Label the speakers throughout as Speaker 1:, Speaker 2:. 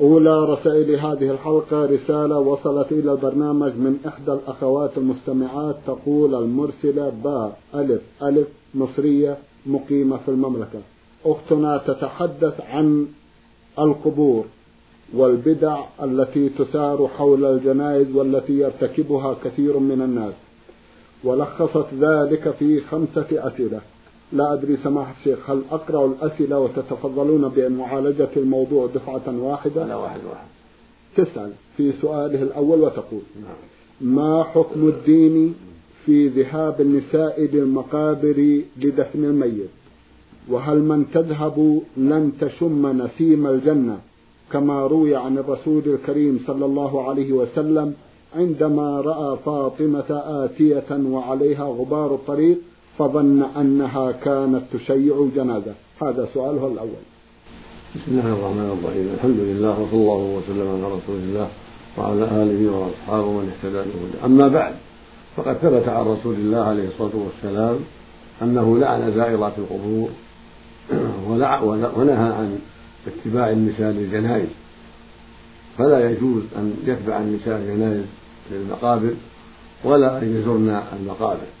Speaker 1: أولى رسائل هذه الحلقة رسالة وصلت إلى البرنامج من إحدى الأخوات المستمعات تقول المرسلة باء ألف ألف مصرية مقيمة في المملكة. أختنا تتحدث عن القبور والبدع التي تثار حول الجنائز والتي يرتكبها كثير من الناس. ولخصت ذلك في خمسة أسئلة. لا أدري سماحة الشيخ هل أقرأ الأسئلة وتتفضلون بمعالجة الموضوع دفعة واحدة؟
Speaker 2: لا واحد واحد.
Speaker 1: تسأل في سؤاله الأول وتقول.
Speaker 2: نعم.
Speaker 1: ما حكم الدين في ذهاب النساء للمقابر لدفن الميت؟ وهل من تذهب لن تشم نسيم الجنة كما روي عن الرسول الكريم صلى الله عليه وسلم عندما رأى فاطمة آتية وعليها غبار الطريق فظن أنها كانت تشيع جنازة هذا سؤاله الأول.
Speaker 2: بسم الله الرحمن الرحيم. الحمد لله وصلى الله وسلم على رسول الله وعلى آله وأصحابه ومن اهتدى بهداه. أما بعد فقد ثبت عن رسول الله عليه الصلاة والسلام أنه لعن زائرات القبور ونهى عن اتباع النساء للجنائز. فلا يجوز أن يتبع النساء الجنائز للمقابر ولا أن يزرن المقابر.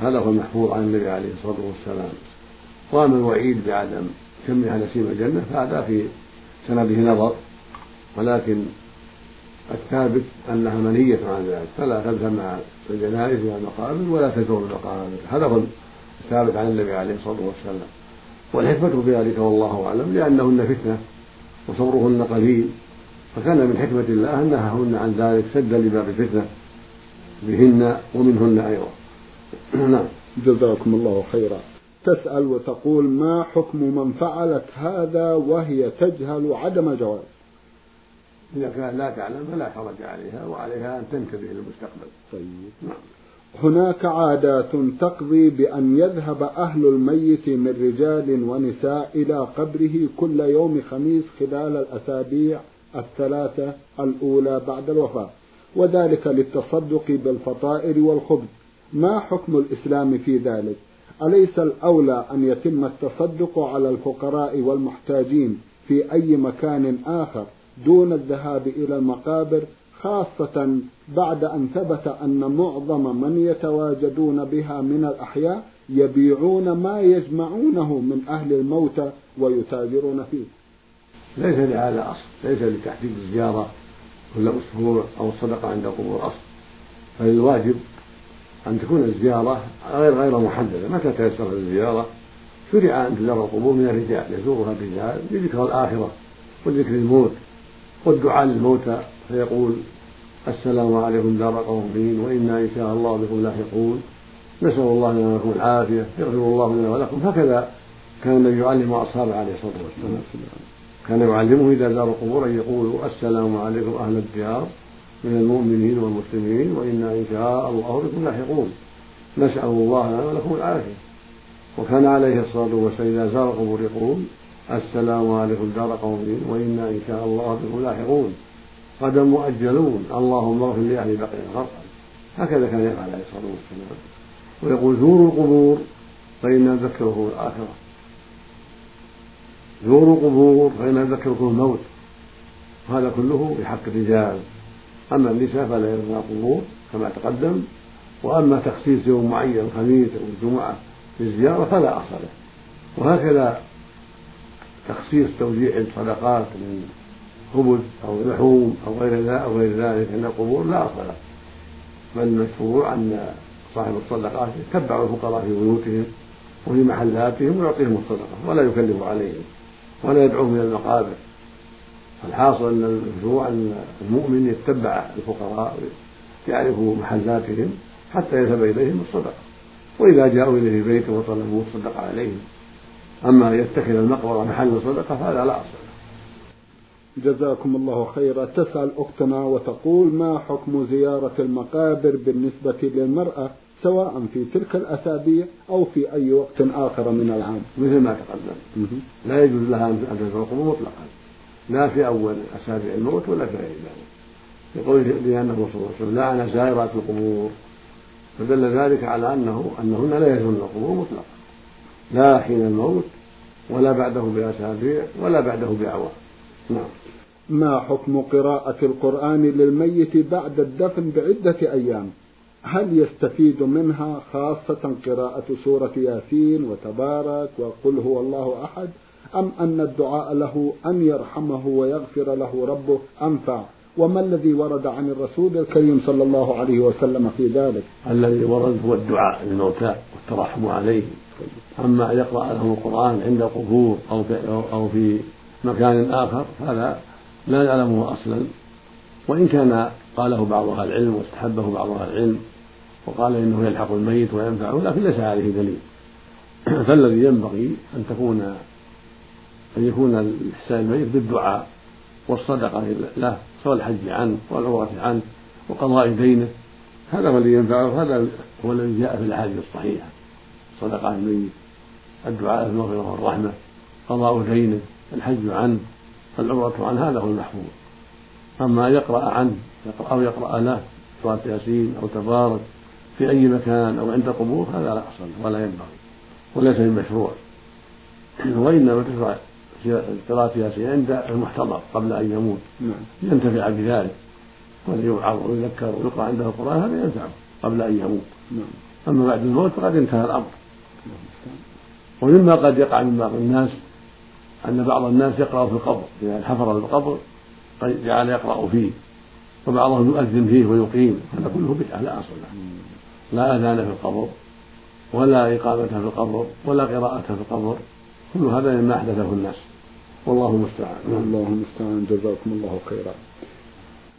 Speaker 2: هذا هو المحفوظ عن النبي عليه الصلاة والسلام. وأما الوعيد بعدم سمها نسيم الجنة فهذا في سنده نظر ولكن الثابت أنها منهية عن ذلك. فلا تذهب مع الجنائز إلى المقابر ولا تزور المقابر. هذا هو الثابت عن النبي عليه الصلاة والسلام. والحكمة في ذلك والله أعلم لأنهن فتنة وصبرهن قليل. فكان من حكمة الله أن نهاهن عن ذلك سدا لباب الفتنة بهن ومنهن أيضا.
Speaker 1: نعم. جزاكم الله خيرا. تسأل وتقول ما حكم من فعلت هذا وهي تجهل عدم الجواز
Speaker 2: إذا كان لا تعلم فلا حرج عليها وعليها أن تنتبه للمستقبل.
Speaker 1: طيب.
Speaker 2: نعم.
Speaker 1: هناك عادات تقضي بأن يذهب أهل الميت من رجال ونساء إلى قبره كل يوم خميس خلال الأسابيع الثلاثة الأولى بعد الوفاة وذلك للتصدق بالفطائر والخبز. ما حكم الإسلام في ذلك؟ أليس الأولى أن يتم التصدق على الفقراء والمحتاجين في أي مكان آخر دون الذهاب إلى المقابر خاصة بعد أن ثبت أن معظم من يتواجدون بها من الأحياء يبيعون ما يجمعونه من أهل الموتى ويتاجرون فيه؟
Speaker 2: ليس لهذا أصل ليس لتحديد الزيارة كل أسبوع أو الصدقة عند قبور أصل فالواجب أن تكون الزيارة غير غير محددة. متى تيسر الزيارة؟ شرع أن تزار القبور من الرجال يزورها الرجال لذكر الآخرة وذكر الموت والدعاء للموتى فيقول السلام عليكم دار قومين وإنا إن شاء الله بكم لاحقون. نسأل الله لنا ولكم العافية يغفر الله لنا ولكم. هكذا كان النبي يعلم أصحابه عليه الصلاة والسلام. كان يعلمه إذا زار القبور أن يقولوا السلام عليكم أهل الديار. من المؤمنين والمسلمين وإنا إن شاء الله بكم لاحقون. نسأل الله لنا ولكم العافية. وكان عليه الصلاة والسلام إذا زار القبور يقول السلام عليكم دار قوم. وإنا إن شاء الله بكم لاحقون. غدا مؤجلون. اللهم اغفر لأهل بقية الغرقد هكذا كان يفعل عليه الصلاة والسلام. ويقول زوروا القبور فإنا نذكركم الآخرة. زوروا القبور فإنا نذكركم الموت. وهذا كله بحق الرجال. أما النساء فلا يرضى القبور كما تقدم وأما تخصيص يوم معين الخميس أو الجمعة للزيارة فلا أصل له. وهكذا تخصيص توزيع الصدقات من خبز أو لحوم أو غير ذلك أو غير ذلك من القبور لا أصل له. بل المشروع أن صاحب الصدقات يتبع الفقراء في بيوتهم وفي محلاتهم ويعطيهم الصدقة ولا يكلف عليهم ولا يدعوهم إلى المقابر. الحاصل أن المشروع أن المؤمن يتبع الفقراء يعرف محلاتهم حتى يذهب إليهم الصدقة. وإذا جاءوا إليه بيته وطلبوه الصدقة عليهم. أما يتخذ المقبرة محل صدقة فهذا لا أصل
Speaker 1: جزاكم الله خيرا. تسأل أختنا وتقول ما حكم زيارة المقابر بالنسبة للمرأة سواء في تلك الأسابيع أو في أي وقت آخر من العام؟
Speaker 2: مثل ما تقدم. لا يجوز لها أن تزور القبور مطلقا. لا في أول أسابيع الموت ولا في غير ذلك يقول لأنه صلى الله عليه وسلم لعن زائرات القبور فدل ذلك على أنه أنهن لا يزورن القبور مطلقا. لا حين الموت ولا بعده بأسابيع ولا بعده بأعوام نعم.
Speaker 1: ما حكم قراءة القرآن للميت بعد الدفن بعدة أيام؟ هل يستفيد منها خاصة قراءة سورة ياسين وتبارك وقل هو الله أحد؟ أم أن الدعاء له أن يرحمه ويغفر له ربه أنفع؟ وما الذي ورد عن الرسول الكريم صلى الله عليه وسلم في ذلك؟
Speaker 2: الذي ورد هو الدعاء للموتى والترحم عليه أما أن يقرأ لهم القرآن عند القبور أو في, أو في مكان آخر فهذا لا نعلمه أصلا. وإن كان قاله بعض أهل العلم واستحبه بعض أهل العلم وقال إنه يلحق الميت وينفعه لكن ليس عليه دليل. فالذي ينبغي أن تكون أن يكون الإحسان الميت بالدعاء والصدقة له سواء الحج عنه والعمرة عنه وقضاء دينه. هذا هو الذي ينفعه هذا هو الذي جاء في الأحاديث الصحيحة. صدقة عن الميت الدعاء بالمغفرة والرحمة قضاء دينه الحج عنه العمرة عنه هذا هو المحفوظ. أما يقرأ عنه أو يقرأ له سورة ياسين أو تبارك في أي مكان أو عند قبور هذا لا أصل ولا ينبغي وليس بمشروع وإنما تشرع قراءة ياسين عند المحتضر قبل أن يموت. نعم. ينتفع بذلك. وليوعظ ويذكر ويقرأ عنده القرآن هذا ينفعه قبل أن يموت. نعم. أما بعد الموت فقد انتهى الأمر. ومما قد يقع من بعض الناس أن بعض الناس يقرأ في القبر إذا حفر القبر جعل يقرأ فيه. وبعضهم يؤذن فيه ويقيم هذا كله بدعة لا أصل له. لا أذان في القبر ولا إقامة في القبر ولا قراءة في القبر. كل هذا مما أحدثه الناس. والله المستعان.
Speaker 1: الله المستعان. جزاكم الله خيرا.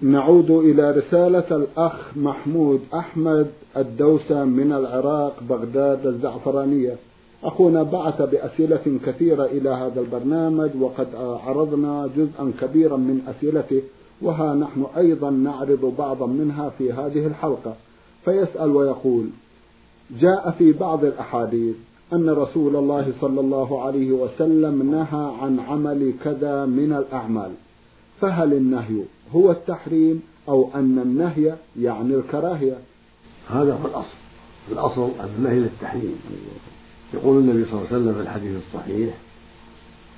Speaker 1: نعود إلى رسالة الأخ محمود أحمد الدوسة من العراق بغداد الزعفرانية. أخونا بعث بأسئلة كثيرة إلى هذا البرنامج وقد عرضنا جزءا كبيرا من أسئلته وها نحن أيضا نعرض بعضا منها في هذه الحلقة. فيسأل ويقول جاء في بعض الأحاديث أن رسول الله صلى الله عليه وسلم نهى عن عمل كذا من الأعمال. فهل النهي هو التحريم أو أن النهي يعني الكراهية؟
Speaker 2: هذا هو الأصل. الأصل النهي للتحريم. يقول النبي صلى الله عليه وسلم في الحديث الصحيح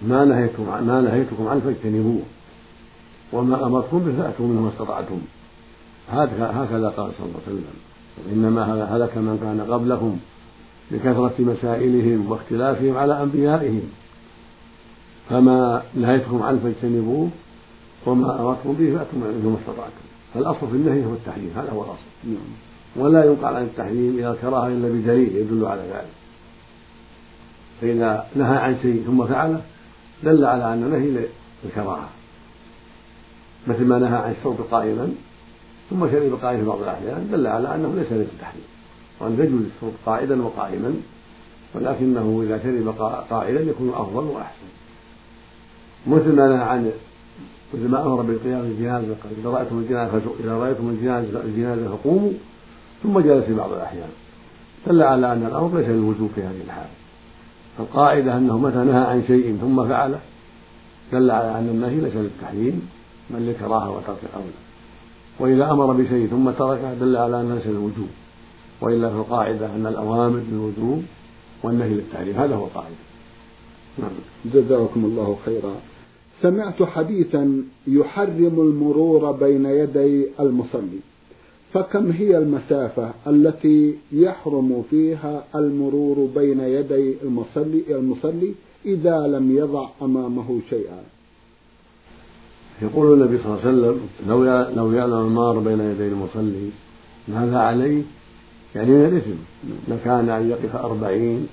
Speaker 2: ما نهيتكم ما نهيتكم عنه فاجتنبوه وما أمرتكم به فأتوا منه ما استطعتم. هكذا قال صلى الله عليه وسلم. إنما هلك من كان قبلكم. بكثرة مسائلهم واختلافهم على أنبيائهم. فما نهيتكم عنه فاجتنبوه وما أمرتكم به فأتوا منه ما استطعتم. فالأصل في النهي هو التحريم هذا هو الأصل. ولا ينقل عن التحريم إلى الكراهة إلا بدليل يدل على ذلك. فإذا نهى عن شيء ثم فعله دل على أن نهي للكراهة. مثل ما نهى عن الشرب قائما ثم شرب قائما في بعض الأحيان دل على أنه ليس للتحريم وأن الشرب قائدا وقائما ولكنه إذا شرب قائلا يكون أفضل وأحسن. مثل ما نهى عن مثل ما أمر بالقيام بالجنازة قال إذا رأيتم الجنازة إذا رأيتم الجنازة الجنازة فقوموا. ثم جلس في بعض الأحيان. دل على أن الأمر ليس للوجوب في هذه الحال. القاعدة أنه متى نهى عن شيء ثم فعله دل على أن النهي ليس للتحريم بل للكراهة وترك أولى وإذا أمر بشيء ثم تركه دل على أنه ليس للوجوب. وإلا في القاعدة أن الأوامر للوجوب والنهي للتحريم هذا هو القاعدة.
Speaker 1: نعم. جزاكم الله خيرا. سمعت حديثا يحرم المرور بين يدي المصلي فكم هي المسافة التي يحرم فيها المرور بين يدي المصلي المصلي إذا لم يضع أمامه شيئا؟
Speaker 2: يقول النبي صلى الله عليه وسلم لو لو يعلم المار بين يدي المصلي ماذا عليه؟ يعني من الإثم لكان أن يقف أربعين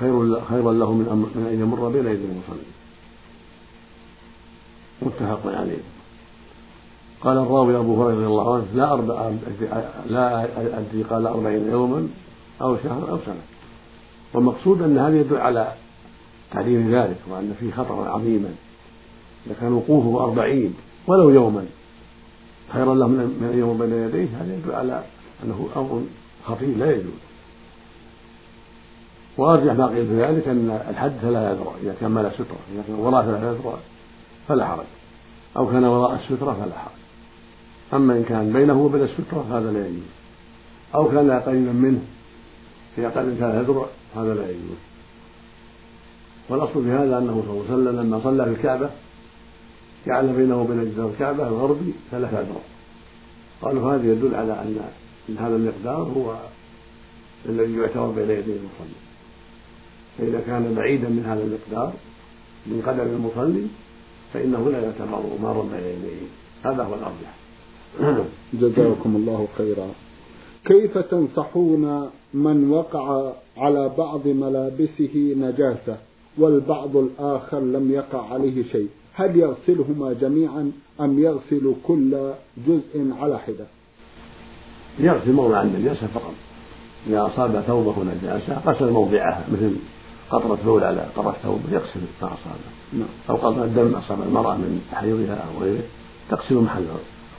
Speaker 2: خير خيرا له من من أن يمر بين يدي المصلي. متفق عليه. قال الراوي أبو هريرة رضي الله عنه لا أربع لا أدري قال أربعين يوما أو شهرا أو سنة. والمقصود أن هذا يدل على تعليم ذلك وأن فيه خطرا عظيما. إذا كان وقوفه أربعين ولو يوما خيرا له من أن يمر بين يديه هذا يدل على أنه أمر خطير لا يجوز. وأرجح ما قيل في ذلك أن الحد لا يذرع إذا كان مال سترة إذا كان وراء فلا يذرع فلا حرج. أو كان وراء السترة فلا حرج. أما إن كان بينه وبين السترة هذا لا يجوز. أو كان قريبا منه في أقل كان يذرع هذا لا يجوز. والأصل في هذا أنه صلى الله عليه وسلم لما صلى في الكعبة جعل بينه وبين جدار الكعبة الغربي ثلاثة أذرع قالوا هذا يدل على أن أن هذا المقدار هو الذي يعتبر بين يدي المصلي. فإذا كان بعيدا من هذا المقدار من قدم المصلي فإنه لا يعتبر مارا بين يديه. هذا هو الأرجح.
Speaker 1: جزاكم الله خيرا. كيف تنصحون من وقع على بعض ملابسه نجاسة والبعض الآخر لم يقع عليه شيء؟ هل يغسلهما جميعا أم يغسل كل جزء على حدة؟
Speaker 2: يغسل موضع النجاسة فقط. إذا أصاب ثوبه نجاسة غسل موضعها مثل قطرة بول على طرف ثوبه يغسل ما أصابه. نعم. أو قطرة دم أصاب المرأة من حيضها أو غيره تغسل محل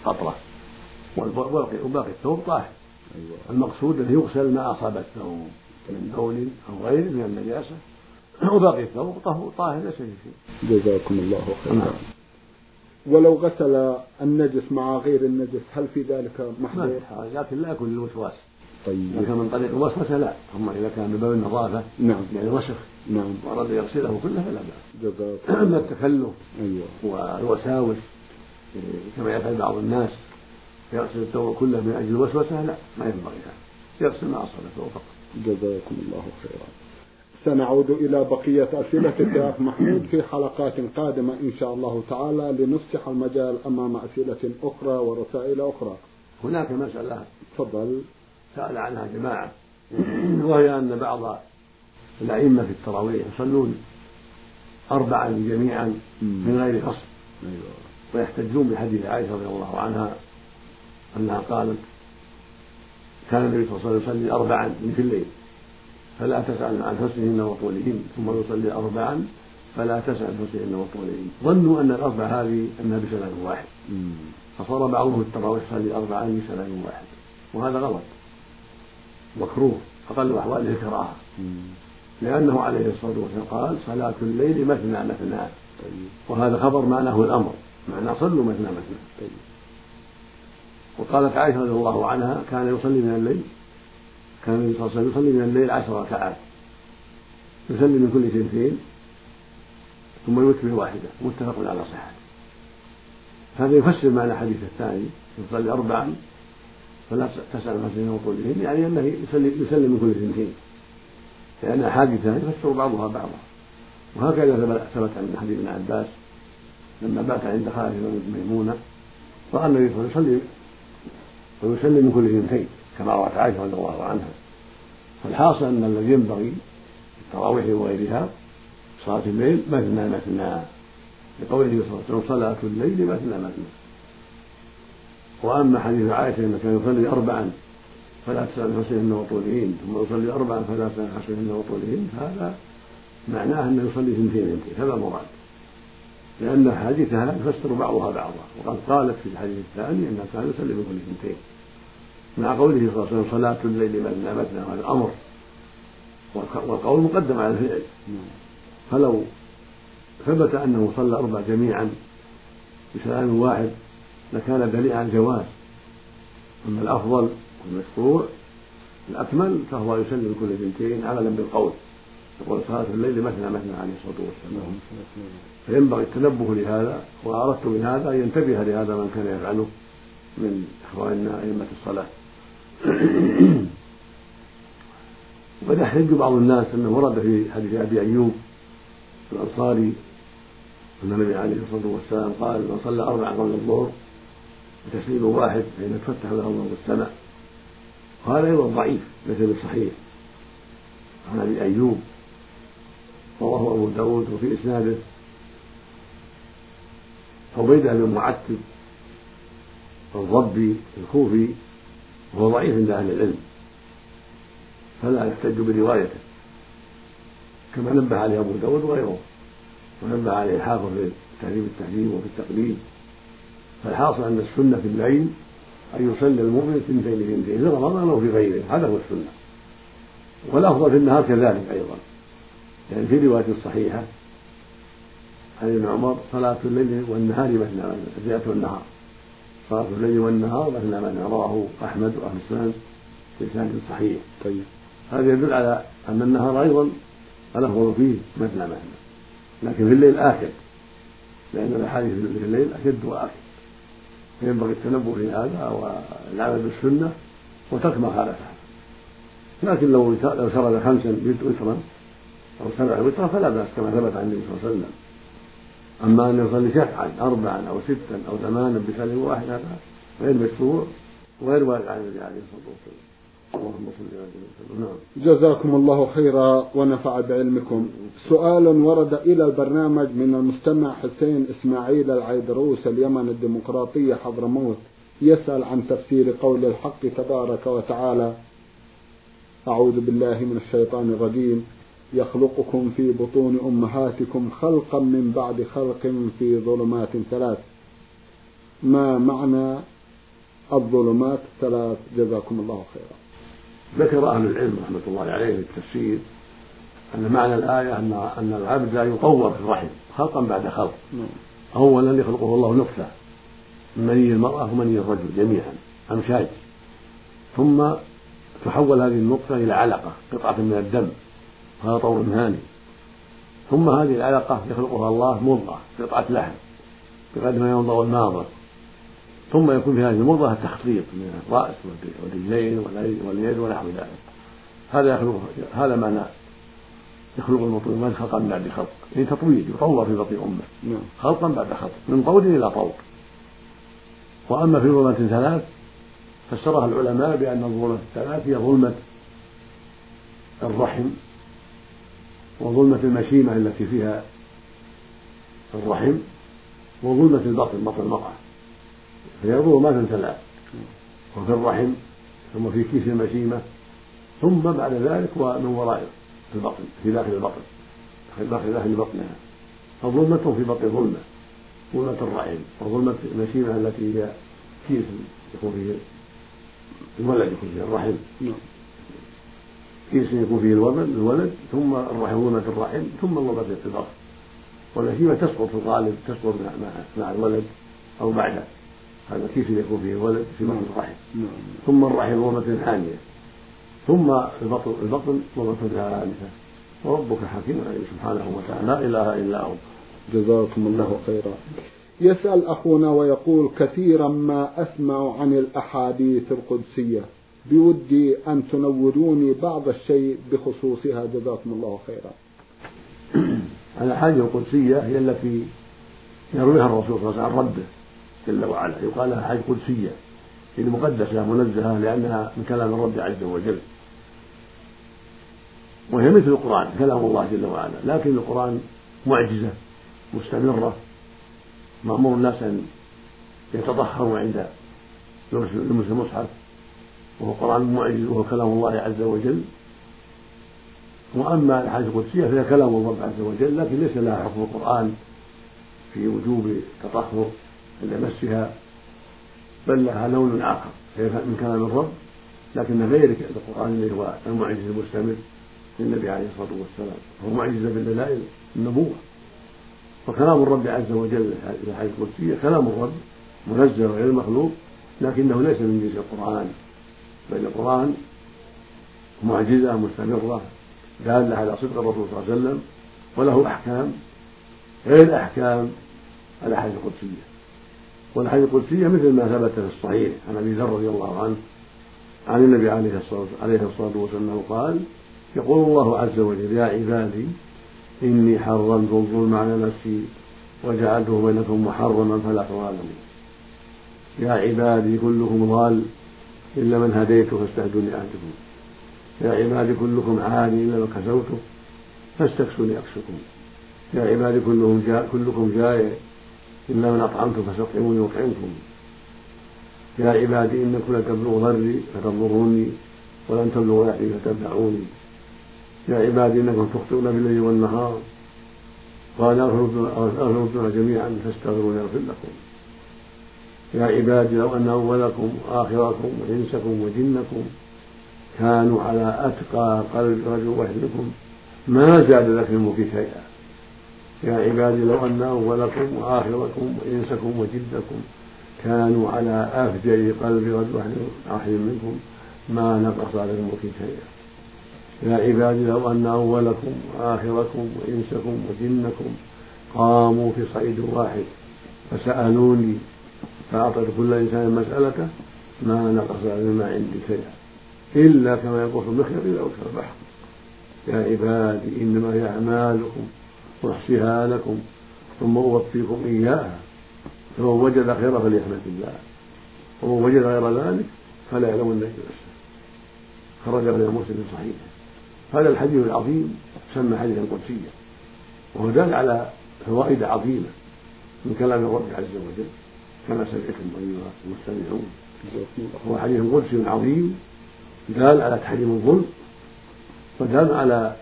Speaker 2: القطرة وباقي الثوب طاهر. أيوة. المقصود أنه يغسل ما أصاب الثوب من بول أو غيره من النجاسة. وباقي الثوب طاهر ليس فيه
Speaker 1: شيء. جزاكم الله خيرا. نعم. ولو غسل النجس مع غير النجس هل في ذلك محظور؟
Speaker 2: لكن لا يكون للوسواس. طيب. إذا كان من طريق الوسوسة لا أما إذا كان من باب النظافة
Speaker 1: نعم.
Speaker 2: يعني وسخ
Speaker 1: نعم.
Speaker 2: وأراد يغسله كله فلا بأس.
Speaker 1: جزاك
Speaker 2: أما التكلف أيوه. والوساوس كما يفعل بعض الناس يغسل الثوب كله من أجل الوسوسة لا ما ينبغي هذا. يغسل ما الثوب فقط.
Speaker 1: جزاكم الله خيرا. سنعود إلى بقية أسئلة الشيخ محمود في حلقات قادمة إن شاء الله تعالى لنفسح المجال أمام أسئلة أخرى ورسائل أخرى.
Speaker 2: هناك مسألة
Speaker 1: تفضل.
Speaker 2: سأل عنها جماعة وهي أن بعض الأئمة في التراويح يصلون أربعا جميعا من غير فصل أيوة. ويحتجون بحديث عائشة رضي الله عنها أنها قالت كان النبي صلى الله عليه وسلم يصلي أربعا من في الليل. فلا تسأل عن حسنهن وطولهن ثم يصلي أربعا فلا تسأل عن حسنهن وطولهن ظنوا أن الأربع هذه أنها بسلام واحد. فصار بعضهم التراويح يصلي أربعا بسلام واحد. وهذا غلط. مكروه. أقل أحواله الكراهة لأنه عليه الصلاة والسلام قال صلاة الليل مثنى مثنى. طيب. وهذا خبر معناه الأمر. معناه صلوا مثنى مثنى. طيب. وقالت عائشة رضي الله عنها كان يصلي من الليل. كان النبي صلى الله عليه وسلم يصلي من الليل عشر ركعات. يصلي من كل سنتين ثم يوتر واحدة متفق على صحته. هذا يفسر معنى الحديث الثاني يصلي أربعا فلا تسأل مسجدين وطولهن يعني أنه يسلم, يسلم من كل سنتين لأن أحاديث يفسر بعضها بعضا. وهكذا ثبت عن حديث ابن عباس لما بات عند خالد ميمونة رأى النبي صلى الله عليه وسلم ويسلم من كل سنتين كما روت عائشة رضي الله عنها. فالحاصل أن الذي ينبغي في التراويح وغيرها صلاة الليل مثنى مثنى. لقوله صلى الله عليه وسلم صلاة الليل مثنى مثنى. وأما حديث عائشة إنه كان يصلي اربعا فلا تسأل حسنهن وطولهن ثم يصلي اربعا فلا تسأل حسنهن وطولهن هذا معناه أنه يصلي ثنتين ثنتين هذا المراد لأن حديثها يفسر بعضها. بعضا وقد قالت في الحديث الثاني انه كان يصلي بكل ثنتين مع قوله صلى الله عليه وسلم صلاة الليل مثنى مثنى هذا أمر والقول مقدم على الفعل فلو ثبت أنه صلى أربع جميعا بسلام واحد لكان دليلا على الجواز. أما الأفضل والمشروع الأكمل فهو يسلم كل بنتين عملا بالقول يقول صلاة الليل مثنى مثنى عليه الصلاة والسلام. فينبغي التنبه لهذا وأردت بهذا أن ينتبه لهذا من كان يفعله من إخواننا أئمة الصلاة. وقد يحتج بعض الناس أنه ورد في حديث أبي أيوب الأنصاري أن النبي عليه الصلاة والسلام قال من صلى أربعا قبل الظهر بتسليم واحد فإن تفتح له أبواب السماء. وهذا أيضا ضعيف ليس بالصحيح عن أبي أيوب رواه أبو داود وفي إسناده. عبيدة بن معتب الضبي الكوفي وهو ضعيف عند أهل العلم. فلا يحتج بروايته. كما نبه عليه أبو داود وغيره. ونبه عليه الحافظ في تهذيب التهذيب وفي التقليد فالحاصل أن السنة في الليل أن يصلي المؤمن اثنتين اثنتين في رمضان أو في غيره. هذا هو السنة. والأفضل في النهار كذلك أيضا. يعني في رواية صحيحة عن ابن عمر صلاة الليل والنهار مثنى زيادة النهار. صلاة الليل والنهار مثنى مثنى رواه أحمد وأهل السنن بإسناد صحيح.
Speaker 1: طيب.
Speaker 2: هذا يدل على أن النهار أيضا الأفضل فيه مثنى مثنى لكن في الليل آخر لأن الأحاديث في الليل أشد وأكثر فينبغي التنبؤ في هذا والعمل بالسنة وترك ما خالفها لكن لو لو سرد خمسا وترا أو سبعا وترا فلا بأس كما ثبت عن النبي صلى الله عليه وسلم. أما أن يصلي شفعا أربعا أو ستا أو ثمانا بسنة واحد هذا غير مشروع وغير وارد عن النبي عليه الصلاة والسلام. اللهم صل على
Speaker 1: نعم. جزاكم الله خيرا ونفع بعلمكم. سؤال ورد إلى البرنامج من المستمع حسين إسماعيل العيدروس اليمن الديمقراطية حضرموت يسأل عن تفسير قول الحق تبارك وتعالى. أعوذ بالله من الشيطان الرجيم. يخلقكم في بطون أمهاتكم خلقا من بعد خلق في ظلمات ثلاث. ما معنى الظلمات الثلاث جزاكم الله خيرا.
Speaker 2: ذكر أهل العلم رحمة الله عليه في التفسير أن معنى الآية أن أن العبد لا يطور في الرحم خلقا بعد خلق. نعم. أولا يخلقه الله نطفة. من مني المرأة ومني الرجل جميعا أمشاج. ثم تحول هذه النطفة إلى علقة قطعة من الدم. هذا طور ثاني. ثم هذه العلقة يخلقها الله مضغة قطعة لحم بقدر ما ينضغ الماضة ثم يكون في هذه المضغة التخطيط من الرأس والرجلين واليد ونحو ذلك. هذا يخلق هذا معنى يخلق المطلوبات خلقا بعد خلق. يعني تطوير يطور في بطن أمه. نعم. خلقا بعد خلق من طور إلى طور وأما في ظلمة ثلاث فسرها العلماء بأن الظلمة الثلاث هي ظلمة الرحم وظلمة المشيمة التي فيها الرحم وظلمة البطن بطن المرأة. فهي ظلمات ثلاث وفي الرحم ثم في كيس المشيمة ثم بعد ذلك ومن وراء البطن في داخل البطن داخل داخل بطنها. فظلمة في بطن ظلمة ظلمة الرحم. وظلمة المشيمة التي هي كيس يكون فيه الولد يكون فيه الرحم. نعم. يكون فيه الولد الولد ثم الرحم ظلمة الرحم ثم ظلمة البطن والمشيمة تسقط في الغالب تسقط مع, مع الولد أو بعده. هذا الكيس يكون فيه الولد في بطن الرحم. ثم الرحم ظلمة ثانية ثم البطن البطن ظلمة ثالثة. وربك حكيم عليم سبحانه وتعالى. لا إله إلا هو.
Speaker 1: جزاكم الله خيرا. يسأل أخونا ويقول كثيرا ما أسمع عن الأحاديث القدسية. بودي أن تنوروني بعض الشيء بخصوصها. جزاكم الله خيرا.
Speaker 2: الأحاديث القدسية هي التي يرويها الرسول صلى الله عليه وسلم عن ربه جل وعلا. يقال لها حاجة قدسية يعني مقدسة منزهة لأنها من كلام الرب عز وجل. وهي مثل القرآن كلام الله جل وعلا. لكن القرآن معجزة مستمرة مأمور الناس أن يتطهروا عند لمس المصحف. وهو قرآن معجز وهو كلام الله عز وجل. وأما الأحاديث القدسية فهي كلام الله عز وجل لكن ليس لها حكم القرآن في وجوب التطهر عند مسها بل لها لون آخر. هي من كلام الرب لكن غير القرآن اللي هو المعجز المستمر للنبي عليه الصلاة والسلام. هو معجزة بالدلائل النبوة. وكلام الرب عز وجل في الحديث القدسية كلام الرب منزل غير مخلوق لكنه ليس من جنس القرآن. بل القرآن معجزة مستمرة دالة على صدق الرسول صلى الله عليه وسلم وله أحكام غير أحكام الأحاديث القدسية. والأحاديث القدسية مثل ما ثبت في الصحيح عن أبي ذر رضي الله عنه عن النبي عليه الصلاة عليه الصلاة والسلام قال يقول الله عز وجل يا عبادي إني حرمت الظلم على نفسي وجعلته بينكم محرما فلا تظالموا. يا عبادي كلكم ضال. إلا من هديته فاستهدوني أهدكم. يا عبادي كلكم عاني إلا من كسوته فاستكسوني أكسكم يا عبادي كلهم جاء كلكم جائع إلا من أطعمت فستطعموني أطعمكم يا عبادي إنكم لن تبلغوا ضري فتضروني ولن تبلغوا نحري فتنفعوني يا عبادي إنكم تخطئون بالليل والنهار قال أغفر جميعا فاستغفروا يغفر لكم. يا عبادي لو أن أولكم وآخركم وإنسكم وجنكم كانوا على أتقى قلب رجل واحد منكم ما زاد لك الملك شيئا. يا عبادي لو أن أولكم وآخركم وإنسكم وجدكم كانوا على أفجر قلب رجل واحد منكم ما نقص على الملك شيئا. يا عبادي لو أن أولكم وآخركم وإنسكم وجنكم قاموا في صعيد واحد فسألوني فأعطيت كل إنسان مسألته ما نقص مما عندي شيئا. إلا كما ينقص المخيط إذا أوكل البحر يا عبادي إنما هي أعمالكم أحصيها لكم ثم أوفيكم إياها. فمن وجد خيرا فليحمد الله. ومن وجد غير ذلك فلا يلومن نفسه خرج له مسلم صحيحه هذا الحديث العظيم سمى حديثا قدسيا. وهو دال على فوائد عظيمة من كلام الرب عز وجل. كما سمعتم ايها المستمعون هو حديث قدسي عظيم دال على تحريم الظلم ودال على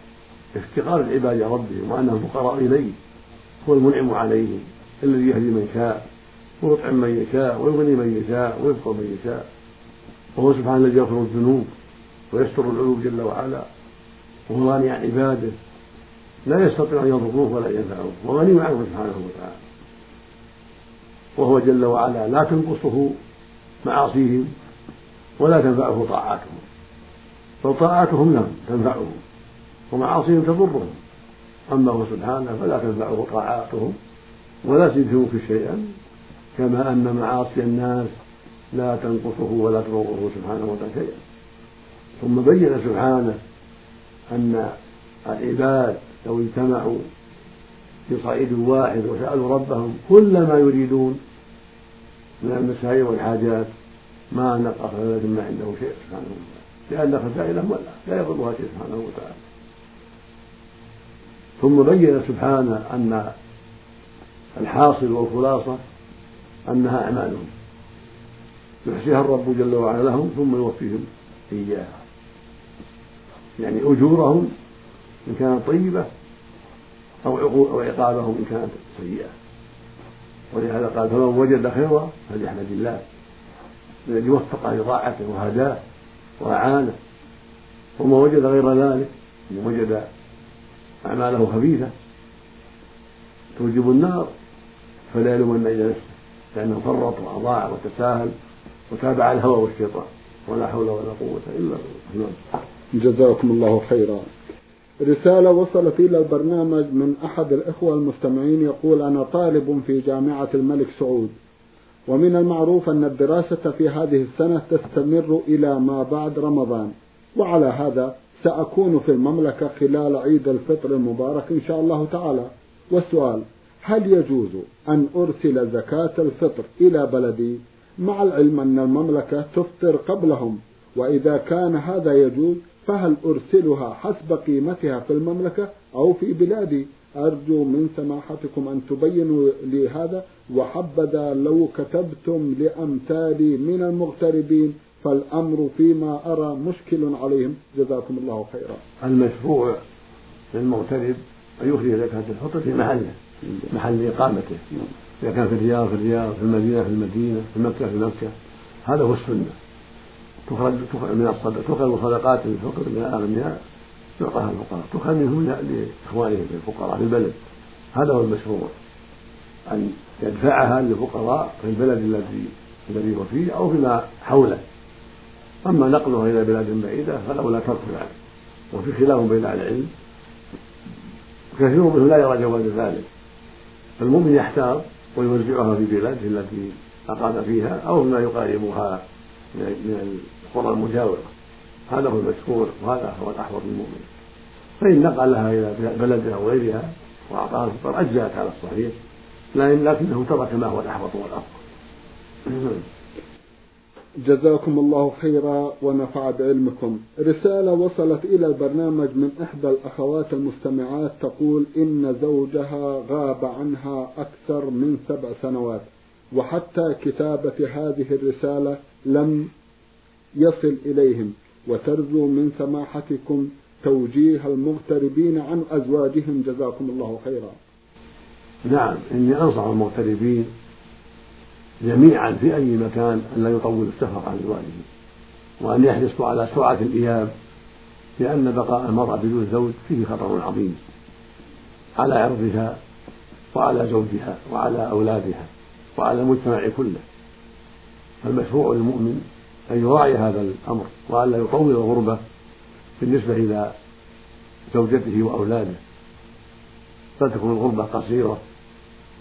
Speaker 2: افتقار العباد إلى ربهم وأنهم فقراء إليه هو المنعم عليهم الذي يهدي من شاء ويطعم من يشاء ويغني من يشاء ويفقر من يشاء. وهو سبحانه الذي يغفر الذنوب ويستر العيوب جل وعلا. وهو غني عن عباده لا يستطيع أن يضروه ولا ينفعوه وغني عنه سبحانه وتعالى. وهو جل وعلا لا تنقصه معاصيهم ولا تنفعه طاعاتهم. بل طاعاتهم لهم تنفعهم ومعاصيهم تضرهم. أما هو سبحانه فلا تنفعه طاعاتهم ولا تزيده في شيئا. كما أن معاصي الناس لا تنقصه ولا تضره سبحانه وتعالى شيئا. ثم بين سبحانه أن العباد لو اجتمعوا في صعيد واحد وسألوا ربهم كل ما يريدون من المسائل والحاجات ما نقص ذلك ما عنده شيء سبحانه وتعالى. لأن خزائنه لا يضرها شيء سبحانه وتعالى. ثم بين سبحانه أن الحاصل والخلاصة أنها أعمالهم. يحصيها الرب جل وعلا لهم ثم يوفيهم إياها. يعني أجورهم إن كانت طيبة أو أو عقابهم إن كانت سيئة. ولهذا قال فمن وجد خيرا فليحمد الله. الذي وفق لطاعته وهداه وأعانه. ومن وجد غير ذلك من وجد أعماله خبيثة توجب النار. فلا يلومن إلا نفسه لأنه فرط وأضاع وتساهل وتابع الهوى والشيطان. ولا حول ولا قوة إلا بالله.
Speaker 1: جزاكم الله خيرا. رسالة وصلت إلى البرنامج من أحد الإخوة المستمعين يقول أنا طالب في جامعة الملك سعود ومن المعروف أن الدراسة في هذه السنة تستمر إلى ما بعد رمضان وعلى هذا سأكون في المملكة خلال عيد الفطر المبارك إن شاء الله تعالى. والسؤال هل يجوز أن أرسل زكاة الفطر إلى بلدي مع العلم أن المملكة تفطر قبلهم وإذا كان هذا يجوز فهل أرسلها حسب قيمتها في المملكة أو في بلادي؟ أرجو من سماحتكم أن تبينوا لي هذا وحبذا لو كتبتم لأمثالي من المغتربين فالأمر فيما أرى مشكل عليهم. جزاكم الله خيرا.
Speaker 2: المشروع للمغترب أن يخرج زكاة الفطر في محله محل إقامته. إذا كان في الرياض في الرياض في المدينة في المدينة في مكة في مكة. هذا هو السنة. تخرج من الصدقة تخرج صدقات الفقر من الأغنياء يعطاها الفقراء. تخرج منهم لإخوانهم الفقراء في البلد. هذا هو المشروع. أن يدفعها للفقراء في البلد الذي الذي هو فيه أو فيما حوله. أما نقلها إلى بلاد بعيدة فلولا ترك ذلك وفي خلاف بين أهل العلم. كثير منهم لا يرى جواز ذلك. المؤمن يحتار ويوزعها في بلاده التي أقام فيها أو فيما يقاربها من القرى المجاورة. هذا هو المشكور وهذا هو الأحوط للمؤمن. فإن نقلها إلى بلدها أو غيرها وأعطاها الفطر أجزأت على الصحيح. لكنه ترك ما هو الأحوط والأفضل.
Speaker 1: جزاكم الله خيرا ونفع بعلمكم. رسالة وصلت إلى البرنامج من إحدى الأخوات المستمعات تقول إن زوجها غاب عنها أكثر من سبع سنوات. وحتى كتابة هذه الرسالة لم يصل إليهم. وترجو من سماحتكم توجيه المغتربين عن أزواجهم. جزاكم الله خيرا.
Speaker 2: نعم إني أنصح المغتربين جميعا في أي مكان أن لا يطول السفر عن أزواجهم وأن يحرصوا على سرعة الإياب لأن بقاء المرأة بدون زوج فيه خطر عظيم على عرضها وعلى زوجها وعلى أولادها. وعلى المجتمع كله. فالمشروع للمؤمن أن يراعي هذا الأمر وألا يطول الغربة بالنسبة إلى زوجته وأولاده. بل تكون الغربة قصيرة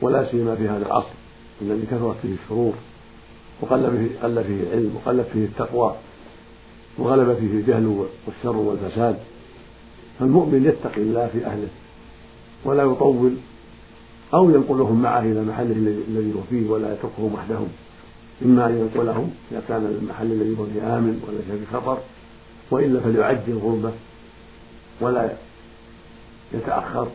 Speaker 2: ولا سيما في هذا العصر الذي كثرت فيه الشرور وقل فيه قل فيه العلم وقلت فيه التقوى وغلب فيه الجهل والشر والفساد. فالمؤمن يتقي الله في أهله ولا يطول أو ينقلهم معه إلى محله الذي هو فيه ولا يتركهم وحدهم. إما أن ينقلهم إذا كان المحل الذي هو فيه آمن وليس في خطر وإلا فليعجل غربة ولا يتأخر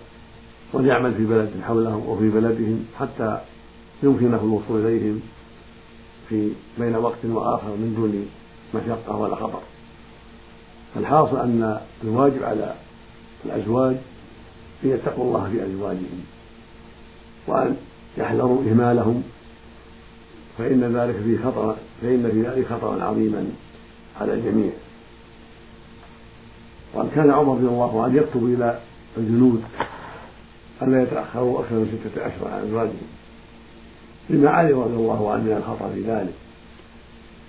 Speaker 2: وليعمل في بلد حولهم وفي بلدهم حتى يمكنه الوصول إليهم في بين وقت وآخر من دون مشقة ولا خطر. فالحاصل أن الواجب على الأزواج أن يتقوا الله في أزواجهم وأن يحذروا إهمالهم. فإن ذلك فيه خطر فإن في ذلك خطرا عظيما على الجميع. وأن كان عمر رضي الله عنه يكتب إلى الجنود ألا يتأخروا أكثر من ستة أشهر عن أزواجهم لما علم رضي الله عنه من الخطر في ذلك.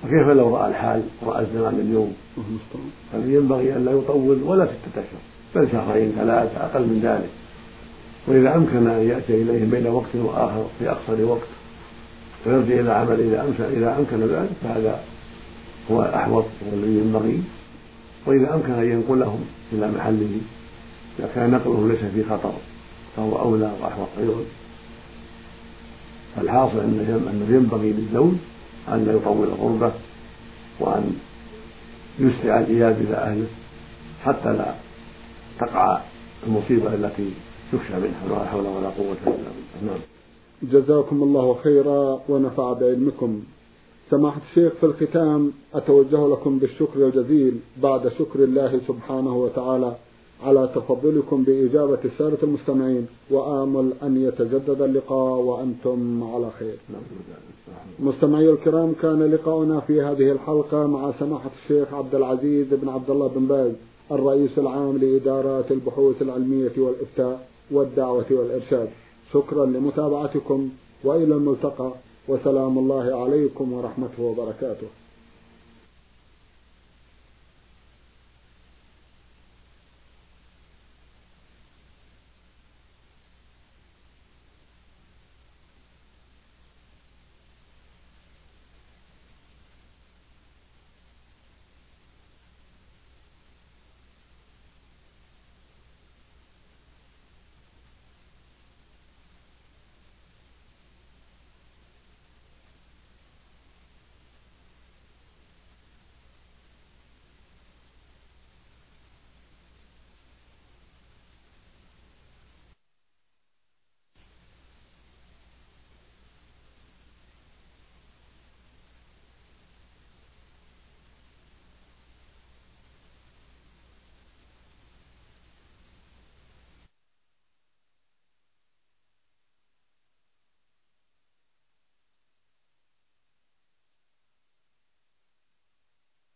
Speaker 2: وكيف لو رأى الحال رأى الزمان اليوم؟ فينبغي أن لا يطول ولا ستة أشهر بل شهرين ثلاثة أقل من ذلك. وإذا أمكن أن يأتي إليهم بين وقت وآخر في أقصر وقت ويرجع إلى عمل إذا أمكن إذا أمكن ذلك فهذا هو الأحوط والذي ينبغي. وإذا أمكن أن ينقلهم إلى محله إذا كان نقله ليس في خطر فهو أولى وأحوط أيضا. فالحاصل أنه ينبغي للزوج أن لا يطول الغربة وأن يسرع الإياب إلى أهله حتى لا تقع المصيبة التي يخشى منها ولا حول ولا قوة إلا بالله. نعم.
Speaker 1: جزاكم الله خيرا ونفع بعلمكم. سماحة الشيخ في الختام أتوجه لكم بالشكر الجزيل بعد شكر الله سبحانه وتعالى على تفضلكم بإجابة السادة المستمعين وآمل أن يتجدد اللقاء وأنتم على خير. مستمعي الكرام كان لقاؤنا في هذه الحلقة مع سماحة الشيخ عبد العزيز بن عبد الله بن باز الرئيس العام لإدارات البحوث العلمية والإفتاء. والدعوة والإرشاد. شكرا لمتابعتكم وإلى الملتقى وسلام الله عليكم ورحمته وبركاته.